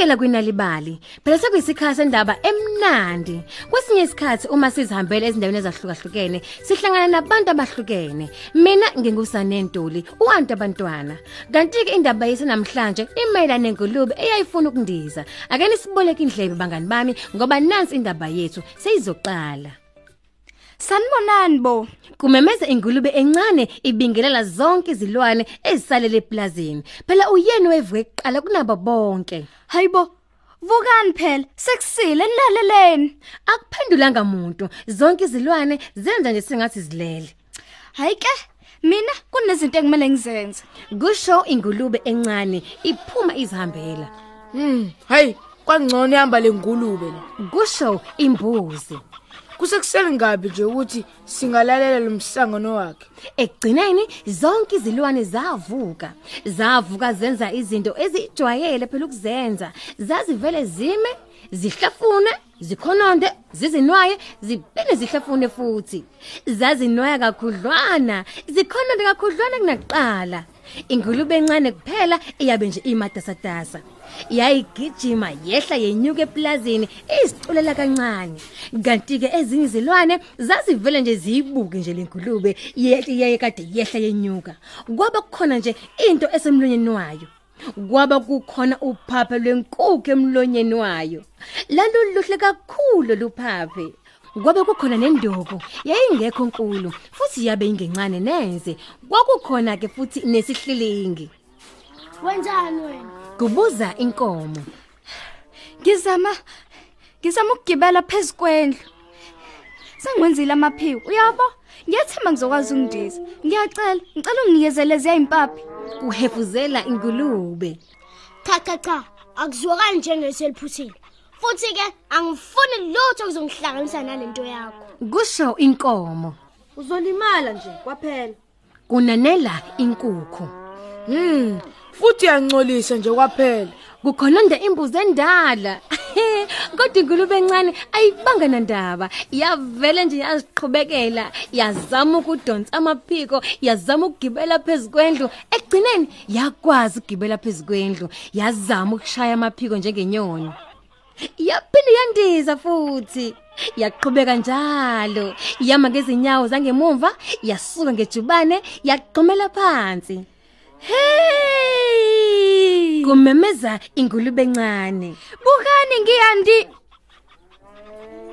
Sanamukela kwinalibali. Phela sekuyisikhathi sendaba emnandi. Kwesinye isikhathi uma sizihambele ezindaweni ezahlukahlukene, sihlangana nabantu abahlukene. Mina ngingusane Ntuli, uanti abantwana. Kanti ke indaba yethu namhlanje imayela nengulube eyayifuna ukundiza. Ake nisiboleke indlebe bangani bami ngoba nansi indaba yethu seyizoqala. Sanibonani bo. Kumemeza ingulube encane ibingelela zonke izilwane ezisalele eplazini. Phela uyena wevuke kuqala kunabo bonke. Hayibo. Vukani phela, sekusile nilaleleni. Akuphendulanga umuntu. Zonke izilwane zenza nje sengathi zilele. Hayi ke, mina kunezinto ekumele ngizenze. Kusho ingulube encane iphuma izihambela. Hmm, hayi, kwangcono ihamba lengulube la. Kusho imbuzi. Kusekuseni ngabi nje ukuthi singalalela lo msangano wakhe. Ekugcineni zonke izilwane zavuka. Zavuka zenza izinto ezijwayele phela ukuzenza. Zazivele zime, zihlafune, zikhononde, zizinwaye, ziphinde zihlafune futhi. Zazinwaya kakhudlwana, zikhononde kakhudlwana kunakuqala. Ingulube encane kuphela iyabe nje imatasatasa. Yayigijima yehla yenyuka eplazini iziculela kancane. Kanti ke ezinye izilwane zazivele nje ziyibuke nje lengulube yehle yaye kade yehla yenyuka. Kwaba kukhona nje into esemlonyeni wayo. Kwaba kukhona uphaphe lwenkukhu emlonyeni wayo. Lanto luhle kakhulu luphaphe. Kwabe kukhona nendobo yayingekho nkulu futhi yabe ingencane neze. Kwakukhona ke futhi nesihlilingi. Wenzani wena? Kubuza inkomo. Ngizama ngizama ukugibela phezukwendlu. Sengwenzile amaphiko. Uyabo? Ngiyathemba ngizokwazi ukundiza. Ngiyacela, ngicela unginikezele lezimpaphi. Kuhefuzela ingulube. Cha cha cha, akuzwakali njengeseliphuthile. Futhi ke angifuni lutho kuzongihlanganisa nalento yakho. Kusho inkomo. Uzolimala nje kwaphela. Kunanela inkukhu. Hmm, futhi yangcolisa nje kwaphela. Kukhononda imbuzi endala. Kodwa ingulube encane ayibanga nandaba. Yavele nje yaziqhubekela, yazama ukudonsa amaphiko, yazama ukugibela phezukwendlu. Ekugcineni yakwazi ukugibela phezukwendlu, yazama ukushaya amaphiko njengenyoni. Yaphinde yandiza futhi. Yaqhubeka njalo, yama ngezinyawo zangemuva, yasuka ngejubane, yaqomela phansi. Hey! Kumemeza ingulube encane. Bukani ngiyandi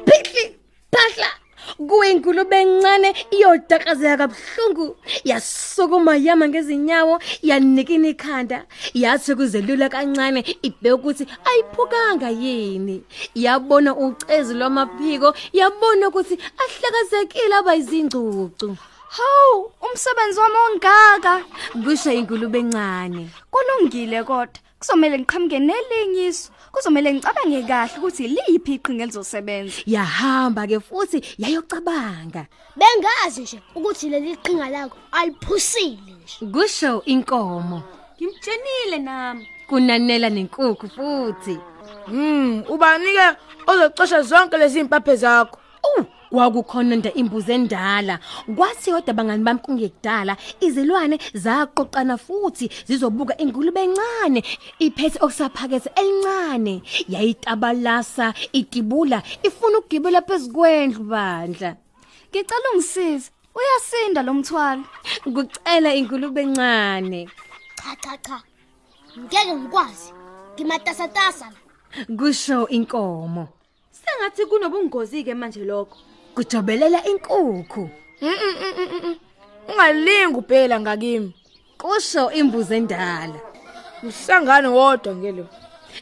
Phihli, phahla. Kuyingulube encane iyodakazeka kabhlungu. Yasukuma yama ngezinyawo, yanikina ikhanda. Yathi kuzelula kancane ibheke ukuthi ayiphukanga yini. Yabona ucezi lwamaphiko, yabona ukuthi ahlakazekile abayizingcucu. Hawu, umsebenzi wami ongaka. Kusho ingulube encane. Kulungile kodwa. Kuzomela ngiqhamuke nelinye isu. Kuzomela ngicabange kahle ukuthi liphi iqhinga elizosebenza. Yahamba ke futhi yayocabanga. Bengazi nje ukuthi leli qhinga lakho aliphusile nje. Kusho inkomo. Ngimtshenile nami. Kunanela nenkukhu futhi. Hmm, ubanike ozocosha zonke lezi impaphe zakho. Uh, kwakukhona nje imbuzi endala. Kwathi kodwa bangani bami kungekudala, izilwane zaqoqana futhi zizobuka ingulube encane iphethe okusaphakethe elincane. Yayitabalasa, itibula, ifuna ukugibela phezukwendlu bandla. Ngicela ungisize. Uyasinda lo mthwalo. Kucela ingulube encane. Cha cha cha. Ngeke ngikwazi. Ngimatasatasa la. Kusho inkomo. Sengathi kunobungozi ke manje lokho. Kujobelela inkukhu. Ungalingi ubhela ngakimi. Kusho imbuzi endala. Mhlangano wodwa ngelo.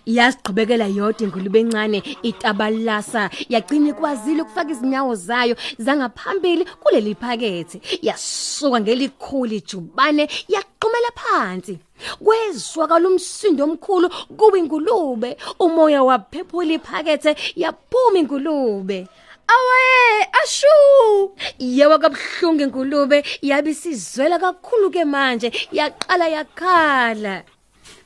Yasiqhubekela yodwa ingulube encane itabalasa yagcina ikwazile ukufaka izinyawo zayo zangaphambili kuleli phakethe yasuka ngelikhulu ijubane yaqhumela phansi kwezwakala umsindo omkhulu kuba ingulube umoya waphephula iphakethe yaphuma ingulube Awe, ashu! yewa kabhlungu ingulube yabisizwela kakhulu ke manje yaqala yakhala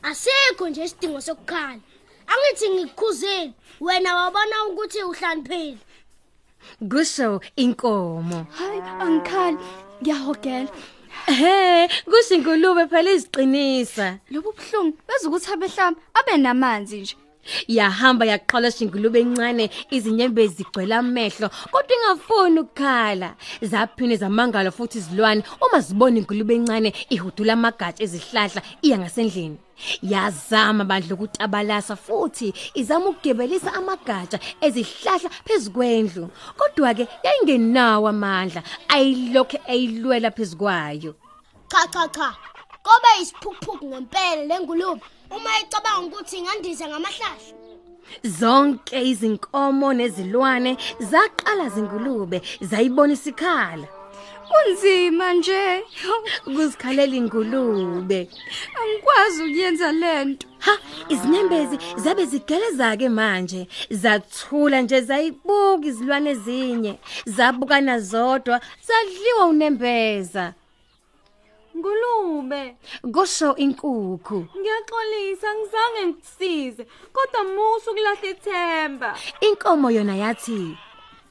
Asikho nje isidingo sokukhala. Angithi ngikukhuzeni. Wena wabona ukuthi uhlaniphile. kusho inkomo Hayi, angikhali. Ngiyahogela. He, kusho ingulube phela iziqinisa. Lobu buhlungu bezukuthi abehlamba abe namanzi nje. Yahamba yaqholasha ingulube encane izinyembe zigcwele amehlo kodwa ingafuni ukukhala. Zaphinde zamangala futhi izilwane uma zibona ingulube encane ihudula amagatsha ezihlahla iya ngasendlini. Yazama bandla ukutabalasa futhi izama ukugebelisa amagatsha ezihlahla phezukwendlu. Kodwa ke yayingenawo amandla ayilokho ayilwela phezukwayo. cha cha cha kobe isiphukuphuku ngempela lengulube uma icabanga ukuthi ingandiza ngamahlahla Zonke izinkomo nezilwane zaqala zingulube zayibona isikhala. Kunzima nje. Kuzikhalela ingulube. Angikwazi ukuyenza lento. Ha, izinyembezi zabe zigeleza ke manje. Zathula nje zayibuka izilwane ezinye. Zabukana zodwa, zadliwa unembeza. Ngulube, Kusho inkukhu. ngiyaxolisa ngizange ngikusize, kodwa musu kulahla ithemba. Inkomo yona yathi,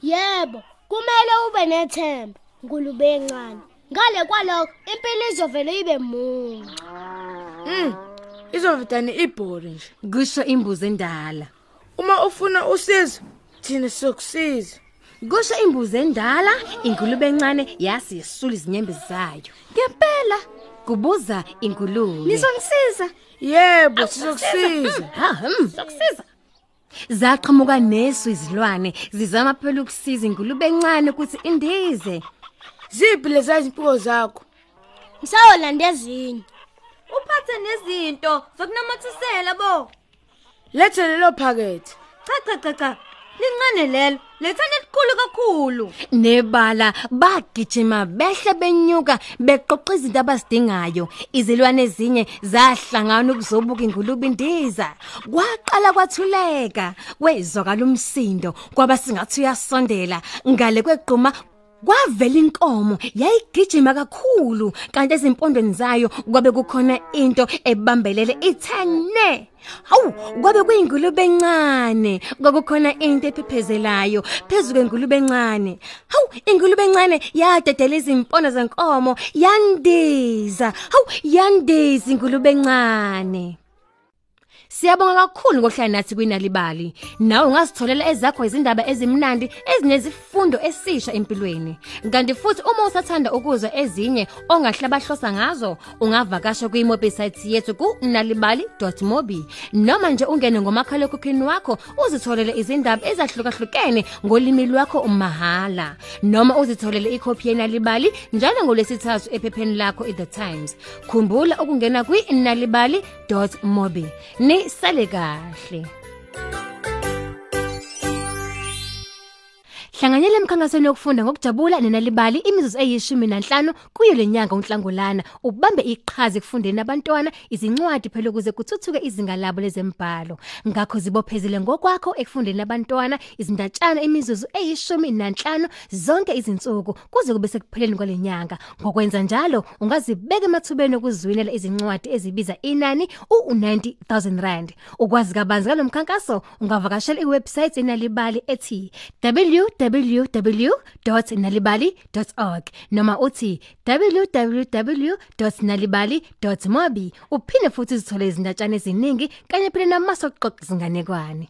yebo kumele ube nethemba ngulube encane ngale kwalokho impilo izovele ibe muncu Mm. Izovedani ibhori nje. kusho imbuzi endala. Uma ufuna usizo, thina sizokusiza. Kusho imbuzi endala, ingulube encane yasi yesula izinyembezi zayo. Ngempela Kubuza ingulube. nizongisiza. Yebo, sizokusiza. Ha, hm, sokusiza. Zaqhamuka nesu izilwane zizama phela ukusiza ingulube encane ukuthi indize. Ziphi lezi impiko zakho? ngisayolanda ezinye Uphathe nezinto zokunamathisela bo. Lethe lelo phakethe. Cha cha cha cha. Lincane lelo, lethana elikhulu kakhulu. Nebala bagijima behle benyuka beqoqa izinto abazidingayo. Izilwane ezinye zahlangana ukuzobuka ingulube indiza. Kwaqala kwathuleka, kwezwakala umsindo kwaba singathi uyasondela ngale kweqhuma Kwavela inkomo yayigijima kakhulu. Kanti ezimpondweni zayo kwabe kukhona into ebambelele ithene. Hawu kwabe kuyingulube encane kwakukhona into ephephezelayo phezulu kwengulube encane. Hawu ingulube encane yadedela izimpondo zenkomo yandiza. Hawu yandiza ingulube encane. Siyabonga kakhulu ngokuhlala nathi kwinalibali. Nawe ungazitholela ezakho izindaba ezimnandi ezinezifundo esisha empilweni. Kanti futhi uma usathanda ukuzwa ezinye ongahlabahlosa ngazo, ungavakasha kwi-website yethu ku nalibali.mobi noma nje ungene ngomakhalekhukhwini wakho uzitholele izindaba ezahlukahlukene ngolimi lwakho umahala noma uzitholele ikhophi yenalibali njalo ngolesithathu ephepheni lakho i-The Times. Khumbula ukungena kwi-nalibali.mobi. Ni sale kahle. Hlanganyela emkhankasweni yokufunda ngokujabula nenalibali imizuzu eyishumi nanhlanu kuyo lenyanga uNhlangulana. Ubambe iqhaza ekufundeni abantwana izincwadi phela ukuze kuthuthuke izinga labo lezembhalo ngakho zibophezele ngokwakho ekufundeni abantwana izindatshana imizuzu eyishumi nanhlanu zonke izinsuku kuze kube sekupheleni kwalenyanga ngokwenza njalo ungazibeka emathubeni okuzwinela izincwadi ezibiza inani u90000 rand. Ukwazi kabanzi kalomkhankaso ungavakashela iwebsite enalibali ethi www.nalibali.org noma uthi www.nalibali.mobi uphinde futhi uzithole izindatshana eziningi kanye phela namaso okuxoxa izinganekwane